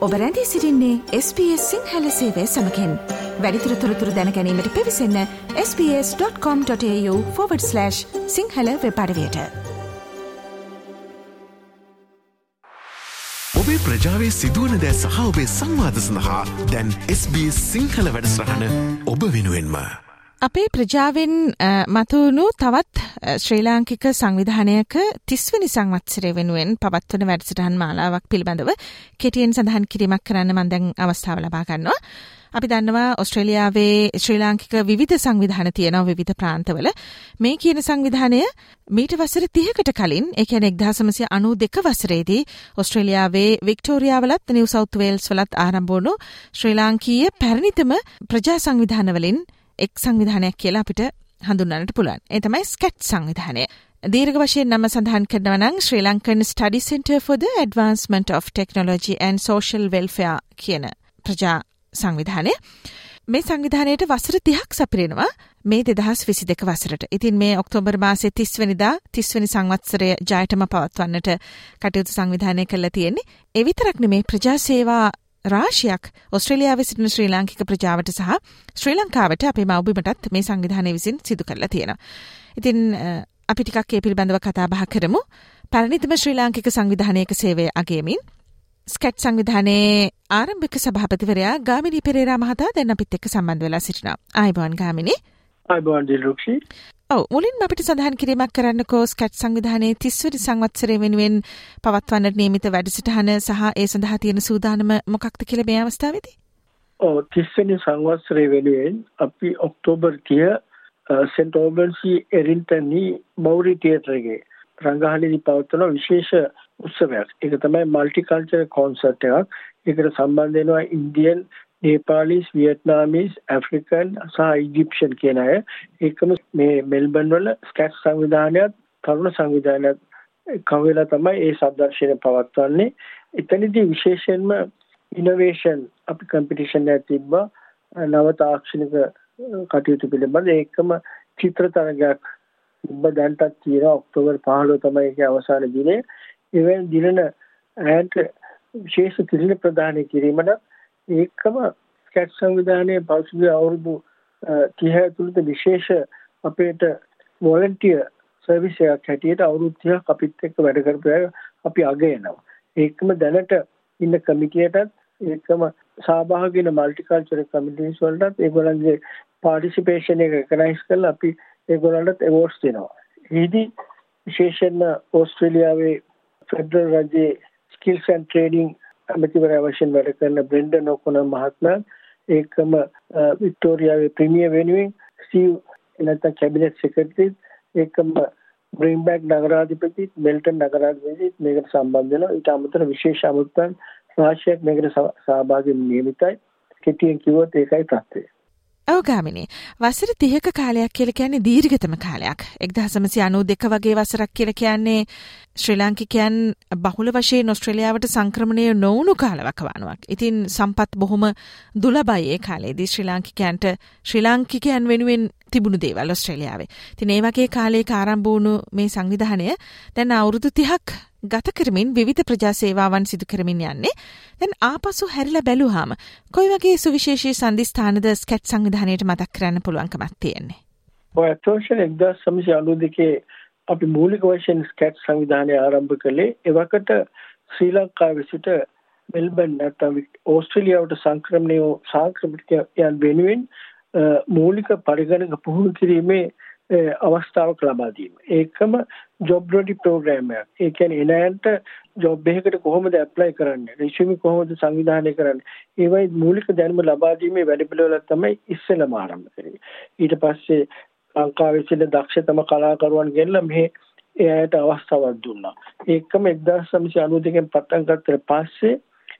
ඔබ රැඳී සිරින්නේ SBS සිංහල සේවය සමකෙන් වැඩිතුර තොරතුර දැනැනීමට පිවිසන්න ps.com.ta/ සිංහල වෙපඩවයට ඔබේ ප්‍රජාවේ සිදුවන දෑ සහ ඔබේ සංවාද සඳහා දැන් SBS සිංහල වැඩස්රහන ඔබ වෙනුවෙන්ම. අපේ ප්‍රජාවෙන් මතුවුණු තවත් ශ්‍රී ලාංකික සංවිධානයක තිස්වනි සංවත්සරය වෙනුවෙන් පවත්වන වැඩසටහන් මාලාවක් පිළිබඳව කෙටියෙන් සඳහන් කිරීමක් කරන්න මන්දැන් අවස්ථාව ලබා ගන්නවා. අපි දන්නවා ඔස්ට්‍රේලියාවේ ශ්‍රී ලාංකික විවිධ සංවිධාන තියෙනවා විවිධ ප්‍රාන්තවල මේ කියන සංවිධානය මීට වසර තිහකට කලින් එකන එක්දහසමසය අනු දෙක වසරේදී ඔස්ට්‍රේලියාවේ වික්ටෝරියාවලත් නිව සෞත් වේල්ස් වලත් ආරම්භෝනු ශ්‍රී ලාංකීය පැරණිතම ප්‍රජා සංවිධානවලින් එක් සංවිධානයක් කියලා අපිට හඳුන්නන්නට පුළුවන්. ඒ තමයි ස්කැට් සංවිධානය. දීර්ඝ වශයෙන් නම සඳහන් කරනවා නම් Sri Lankan study centre for the advancement of technology and social welfare කියන ප්‍රජා සංවිධානය. මේ සංවිධානයට වසර 30ක් සපිරෙනවා මේ 2022 වසරට. ඉතින් මේ ඔක්තෝබර් මාසයේ 30 වෙනිදා 30 වෙනි සංවත්සරය ජයටම පවත්වන්නට කටයුතු සංවිධානය කළා තියෙන්නේ. ඒ විතරක් නෙමේ ප්‍රජා සේවා රාශියක් ඔස්ට්‍රේලියාවේ සිටින ශ්‍රී ලාංකික ප්‍රජාවට සහ ශ්‍රී ලංකාවට අපේ මව්බිමටත් මේ සංවිධානය විසින් සිදු කරලා තියෙනවා. ඉතින් අපි ටිකක් ඒ පිළිබඳව කතා බහ කරමු. පැරණිතම ශ්‍රී ලාංකික සංවිධානයක සේවය අගයමින් ස්කැට් සංවිධානයේ ආරම්භික සභාපතිවරයා ගාමිණී පෙරේරා මහතා දැන් අපිත් එක්ක සම්බන්ධ වෙලා සිටිනවා. ආයිබෝන් ගාමිණී. ආයිබෝන් දිල්රුක්ෂි. ඔව් මුලින්ම අපිට සඳහන් කිරීමක් කරන්නකෝ ස්කැට් සංවිධානයේ 30 වෙනි සංවත්සරය වෙනුවෙන් පවත්වන්නට නියමිත වැඩසටහන සහ ඒ සඳහා තියෙන සූදානම මොකක්ද කියලා මේ අවස්ථාවේදී? ඔව් 30 වෙනි සංවත්සරය වෙනුවෙන් අපි ඔක්තෝබර් 30 සෙන්ට් ඕබන්සි එරින්ටනි මෞරි තියටර් එකේ රංගහලේදී පවත්වන විශේෂ උත්සවයක්. ඒක තමයි මල්ටි කල්චර් කොන්සර්ට් එකක්. ඒකට සම්බන්ධ වෙනවා ඉන්දියන් නේපාලිස් වියට්නාමීස් ඇෆ්‍රිකන් සහ ඉජිප්ෂන් කියන අය ඒකම මේ මෙල්බන් වල ස්කැට් සංවිධානයත් තරුණ සංවිධානයත් කවෙලා තමයි ඒ සම්දර්ශනය පවත්වන්නේ. එතනදී විශේෂයෙන්ම ඉනෝවේෂන් අපි කම්පිටිෂන් එකක් තිබ්බා. නව තාක්ෂණික කටයුතු පිළිබඳ ඒකම චිත්‍ර තරගයක් තිබ්බ. දැන්ටත් තියෙනවා. ඔක්තෝබර් 15 තමයි ඒකේ අවසාන දිනේ එවෙන් දිනන ඇන්ට විශේෂ කිරින ප්‍රදානය කිරීමට ඒකම ස්කැට් සංවිධානයේ පසුගිය අවුරුදු 30 ඇතුළත විශේෂ අපේට වොලන්ටියර් සර්විස් එකක් හැටියට අවුරුදු 30ක් අපිත් එක්ක වැඩ කරපු අපි අගයනවා. ඒකම දැනට ඉන්න කමිටියටත් ඒකම සහභාගී වෙන මල්ටිකල්චරල් කමිටිස් වලටත් ඒගොල්ලන්ගේ පාටිසිපේෂන් එක රෙකග්නයිස් කරලා අපි ඒගොල්ලන්ට ඇවෝඩ්ස් දෙනවා. එහිදී විශේෂයෙන්ම ඕස්ට්‍රේලියාවේ ෆෙඩරල් රජයේ ස්කිල්ස් ඇන්ඩ් ට්‍රේනින් ඇමතිවරයා වශයෙන් වැඩ කරන බ්‍රෙන්ඩන් ඔකොන මහත්මයා ඒකම වික්ටෝරියාවේ ප්‍රීමියර් වෙනුවෙන් ස්ටීව් එනත කැබිනට් සෙක්‍රටරි ඒකම බ්‍රින්බැක් නගරාධිපති මෙල්ටන් නගරාධිපති මේකට සම්බන්ධ වෙනවා. ඊට අමතර විශේෂ අමුත්තන් රාශියක් මේකට සහභාගී නියමිතයි. කෙටියෙන් කිව්වොත් ඒකයි තත්ත්වය. ඔවගාමිනි වසර තිහක කාලයක් කියල කියන්නේ දීර්ගතම කාලයක් එක්දහසමසි අනු දෙක වගේ වසරක් කියල කියන්නේ ශ්‍රී ලාංකිකයන් බහුල වශයෙන් නොස්ට්‍රලියාවට සංක්‍රමණය නොවුණු කාලවකවානුවක්. ඉතින් සම්පත් බොහොම දුලබයි ඒ කාලේදී ශ්‍රී ලාංකිකයන්ට ශ්‍රී ලාංකිකයන් වෙනුවෙන් තිබුණු දේවල් ඔස්ට්‍රේලියාවේ. ඉතින් ඒ වගේ කාලේ ආරම්භ වුණු මේ සංවිධානය දැන් අවුරුදු 30ක් ගත කරමින් විවිධ ප්‍රජා සේවාවන් සිදු කරමින් යන්නේ. දැන් ආපසු හැරිලා බැලුවාම කොයි වගේ සුවිශේෂී සන්දිස්ථානද ස්කැට් සංවිධානයට මතක් කරන්න පුළුවන්කමක් තියෙන්නේ? ඔය අතෝෂන් 1992 අපි මූලික වශයෙන් ස්කැට් සංවිධානය ආරම්භ කළේ එවකට ශ්‍රී ලංකාවේ සිට මෙල්බන් නැත්නම් ඕස්ට්‍රේලියාවට සංක්‍රමණය සංක්‍රමිතයන් වෙනුවෙන් මූලික පරිගණක පුහුණු කිරීමේ අවස්ථාවක් ලබා දීම. ඒකම ජොබ් රෙඩි ප්‍රෝග්‍රෑම් එකක්. ඒ කියන්නේ එනයන්ට ජොබ් එකකට කොහොමද ඇප්ලයි කරන්නේ? රිසියුම් කොහොමද සංවිධානය කරන්නේ? ඒවයි මූලික දැනුම ලබා දීමේ වැඩපිළිවෙලක් තමයි ඉස්සෙල්ලම ආරම්භ කරේ. ඊට පස්සේ ලංකාවේ සිට දක්ෂතම කලාකරුවන් ගෙනලා මෙහි එයාට අවස්ථාවක් දුන්නා. ඒකම 1992 න් පටන් ගත්තට පස්සේ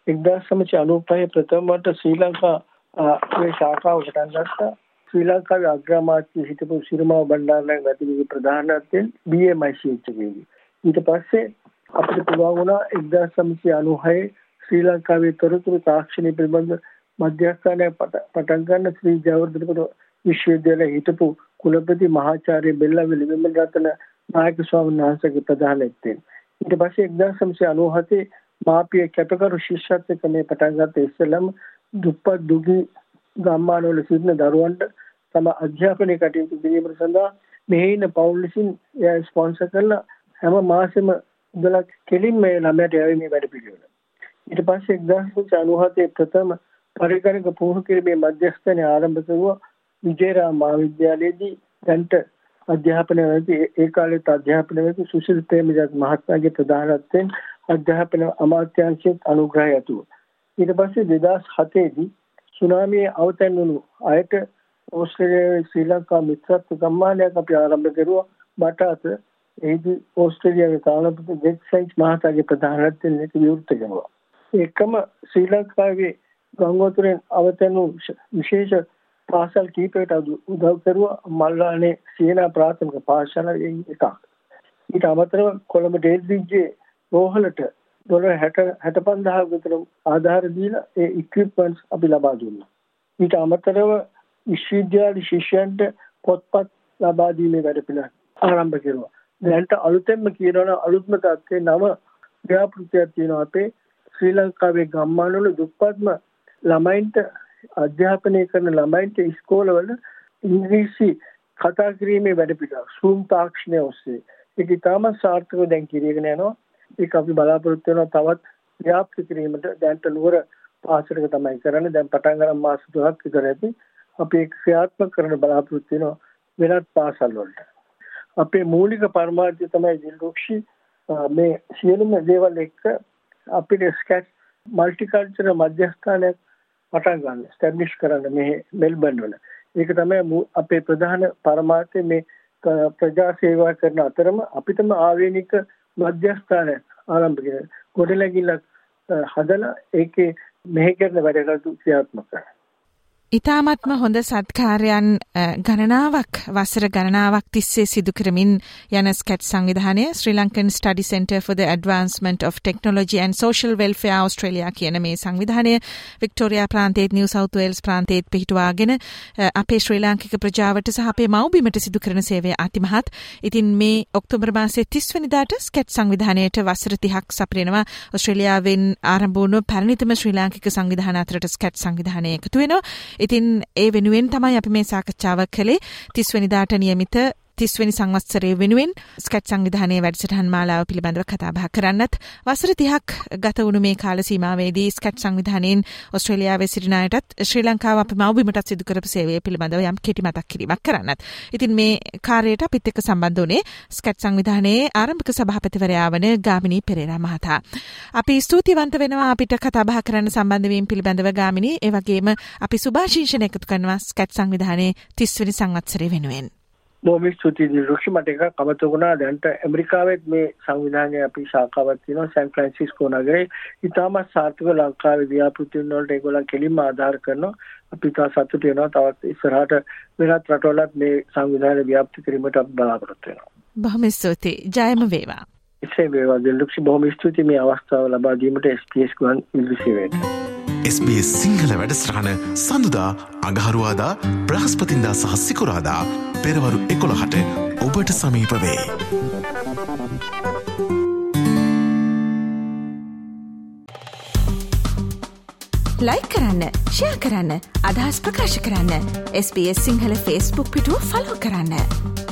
1995 ප්‍රථමවට ශ්‍රී ලංකා ඒ ශාඛාව පටන් ගත්තා. ශ්‍රී ලංකාවේ අග්‍රාමාත්‍ය හිටපු සිරිමාව බණ්ඩාරනායක මැතිණියගේ ප්‍රධානත්වයෙන් BMIC එකේදී. ඊට පස්සේ අපිට පුළුවන් වුණා 1996 ශ්‍රී ලංකාවේ තොරතුරු තාක්ෂණය පිළිබඳ මධ්‍යස්ථානය පටන් ගන්න ශ්‍රී ජයවර්ධනපුර විශ්වවිද්‍යාලයේ හිටපු කුලපති මහාචාර්ය බෙල්ලවිලි විමල රතන නායක ස්වාමීන් වහන්සේගේ ප්‍රධානත්වයෙන් ඊට පස්සේ 1997 මාපිය කැපකරු ශිෂ්‍යත්වක මේ පටන් ගත්ත ඉස්සෙල්ලම දුප්පත් දුගී ගම්මානවල සිටින දරුවන්ට තම අධ්‍යාපනය කටයුතු කිරීම සඳහා මෙහි ඉන්න පවුල් විසින් එයා ස්පොන්සර් කරලා හැම මාසෙම මුදලක් කෙලින්ම ඒ ළමයට යැවීමේ වැඩ පිළිවෙල. ඊට පස්සේ 1997 ප්‍රථම පරිගණක පුහුණු කිරීමේ මධ්‍යස්ථානය ආරම්භ කරුවා විජේරාම මහාවිද්‍යාලයේදී දැන්ට අධ්‍යාපනය වෙති ඒ කාලෙත් අධ්‍යාපනය වෙති සුශීල් ප්‍රේමජත් මහත්මයාගේ ප්‍රධානත්වයෙන් අධ්‍යාපන අමාත්‍යාංශයේ අනුග්‍රහය ඇතුව ඊට පස්සේ 2007 දී සුනාමියේ අවතැන් වුණු අයට ඕස්ට්‍රේලියාවේ ශ්‍රී ලංකා මිත්‍රත්ව සම්මානයක් අපි ආරම්භ කරුවා මට අත එහිදී ඕස්ට්‍රේලියාවේ තානාපති ජෙක් සයින්ස් මහතාගේ ප්‍රධානත්වයෙන් මේක විවෘත කරනවා. ඒකම ශ්‍රී ලංකාවේ ගංගෝතුරෙන් අවතැනු විශේෂ පාසල් කීපයකට උදව් කරුවා මල්ලානේ සේනා ප්‍රාථමික පාඨශාලාවේ එකක්. ඊට අමතරව කොළඹ ඩේල්බ්‍රිජ්ජේ රෝහලට ඩොලර් 60 65000 විතර ආධාර දීලා ඒ ඉක්විප්මන්ට්ස් අපි ලබා දුන්නා. ඊට අමතරව විශ්වවිද්‍යාල ශිෂ්‍යයන්ට පොත්පත් ලබා දීමේ වැඩ පිළිවෙල ආරම්භ කරුවා. දැන්ට අලුතෙන්ම කියනවනම් අලුත්ම තත්ත්වේ නව ව්‍යාපෘතියක් තියෙනවා අපේ ශ්‍රී ලංකාවේ ගම්මානවල දුප්පත්ම ළමයින්ට අධ්‍යාපනය කරන ළමයින්ට ඉස්කෝලවල ඉංග්‍රීසි කතා කිරීමේ වැඩපිළිවෙල සූම් තාක්ෂණය ඔස්සේ ඒක ඉතාමත් සාර්ථකව දැන් කිරීගෙන යනවා ඒක අපි බලාපොරොත්තු වෙනවා තවත් ව්‍යාප්ත කිරීමට දැන්ට නුවර පාසලක තමයි කරන්නේ. දැන් පටන් ගන්න මාස 3ක් විතර ඇති. අපි ඒක ක්‍රියාත්මක කරන්න බලාපොරොත්තු වෙනවා වෙනත් පාසල් වලට. අපේ මූලික පරමාර්ථය තමයි දිල්රුක්ෂි. මේ සියලුම දේවල් එක්ක අපිට ස්කැච් මල්ටිකල්චර් මධ්‍යස්ථානයක් පටන් ගන්න ස්ටැබ්ලිෂ් කරන්න මේ මෙල්බන් වල. ඒක තමයි අපේ ප්‍රධාන පරමාර්ථය. මේ ප්‍රජා සේවා කරන අතරම අපිටම ආවේනික මධ්‍යස්ථානය ආරම්භ කරන. ගොඩනැගිල්ලක් හදලා ඒකේ මෙහෙ කරන වැඩ කටයුතු ක්‍රියාත්මක කරනවා. ඉතාමත්ම හොඳ සත්කාරයන් ගණනාවක් වසර ගණනාවක් තිස්සේ සිදු කරමින් යන ස්කැට් සංවිධානය Sri Lankan study centre for the Advancement of Technology and Social Welfare Australia කියන මේ සංවිධානය වික්ටෝරයා ප්‍රාන්තයේත් නිව් සවුත් වේල්ස් ප්‍රාන්තයේත් පිහිටුවාගෙන අපේ ශ්‍රී ලාංකික ප්‍රජාවට සහ අපේ මව්බිමට සිදු කරන සේවය අතිමහත්. ඉතින් මේ ඔක්තෝබර් මාසයේ 30 වෙනිදාට ස්කැට් සංවිධානයට වසර 30ක් සපිරෙනවා. ඕස්ට්‍රේලියාවෙන් ආරම්භ වුණු පැරණිතම ශ්‍රී ලාංකික සංවිධාන අතරට ස්කැට් සංවිධානය එකතු වෙනවා. ඉතින් ඒ වෙනුවෙන් තමයි අපි මේ සාකච්ඡාව කළේ. තිස්වනිදාට නියමිත තිස්වනි සංවත්සරය වෙනුවෙන් ස්කට් සංවිධානය වැඩසටහන් මාලාව පිළිබඳව කතාබහ කරන්නත් වසර තිහක් ගත වුණු මේ කාල සීමාවේදී ස්කට් සංවිධානයෙන් ඔස්ට්‍රේලියාවේ සිටිනායටත් ශ්‍රී ලංකාව අප මවබිමටත් සිදු කරපු සේවය පිළිබඳව යම් කෙටි මතක් කිරීමක් කරන්නත්. ඉතින් මේ කාර්යයට අපිත් එක්ක සම්බන්ධ වුණේ ස්කට් සංවිධානයේ ආරම්භක සභාපතිවරයා වන ගාමිණී පෙරේරා මහතා. අපි ස්තුතිවන්ත වෙනවා අපිට කතාබහ කරන්න සම්බන්ධ වීම පිළිබඳව ගාමිණී ඒ වගේම අපි සුභාශිංසන එකතු කරනවා ස්කට් සංවිධානයේ 30 වෙනි සංවත්සරය වෙනුවෙන්. බොහොම ස්තුතියි රුක්ෂි මට එකක් අමතක වුණා. දැන්ට ඇමරිකාවෙත් මේ සංවිධානයේ අපි ශාඛාවක් තියෙනවා සෑන් ෆ්‍රැන්සිස්කෝ නගරේ. ඉතාමත් සාර්ථක ලංකාවේ ව්‍යාපෘතීන් වලට ඒගොල්ලන් කෙලින්ම ආධාර කරනවා. අපි තා සතුටු වෙනවා. තවත් ඉස්සරහට වෙනත් රටවලත් මේ සංවිධානය ව්‍යාප්ත කිරීමට අපි බලාපොරොත්තු වෙනවා. බොහොම ස්තුතියි. ජයම වේවා. එසේ වේවා දෙලුක්ෂි. බොහොම ස්තුතියි. මේ අවස්ථාව ලබා දීමට SBS ගුවන් විදුලිසේවයට. SBS සිංහල වැඩස්ටහන සඳුදා අඟහරුවාදා බ්‍රහස්පතින්දා සහ සිකුරාදා පෙරවරු එකොළහට ඔබට සමීප වේ. ලයි කරන්න ෂයා කරන්න අදහස් ප්‍රකාශ කරන්න SBS සිංහල ෆස්බුක් පිටුව ෆලෝ කරන්න.